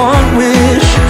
one wish.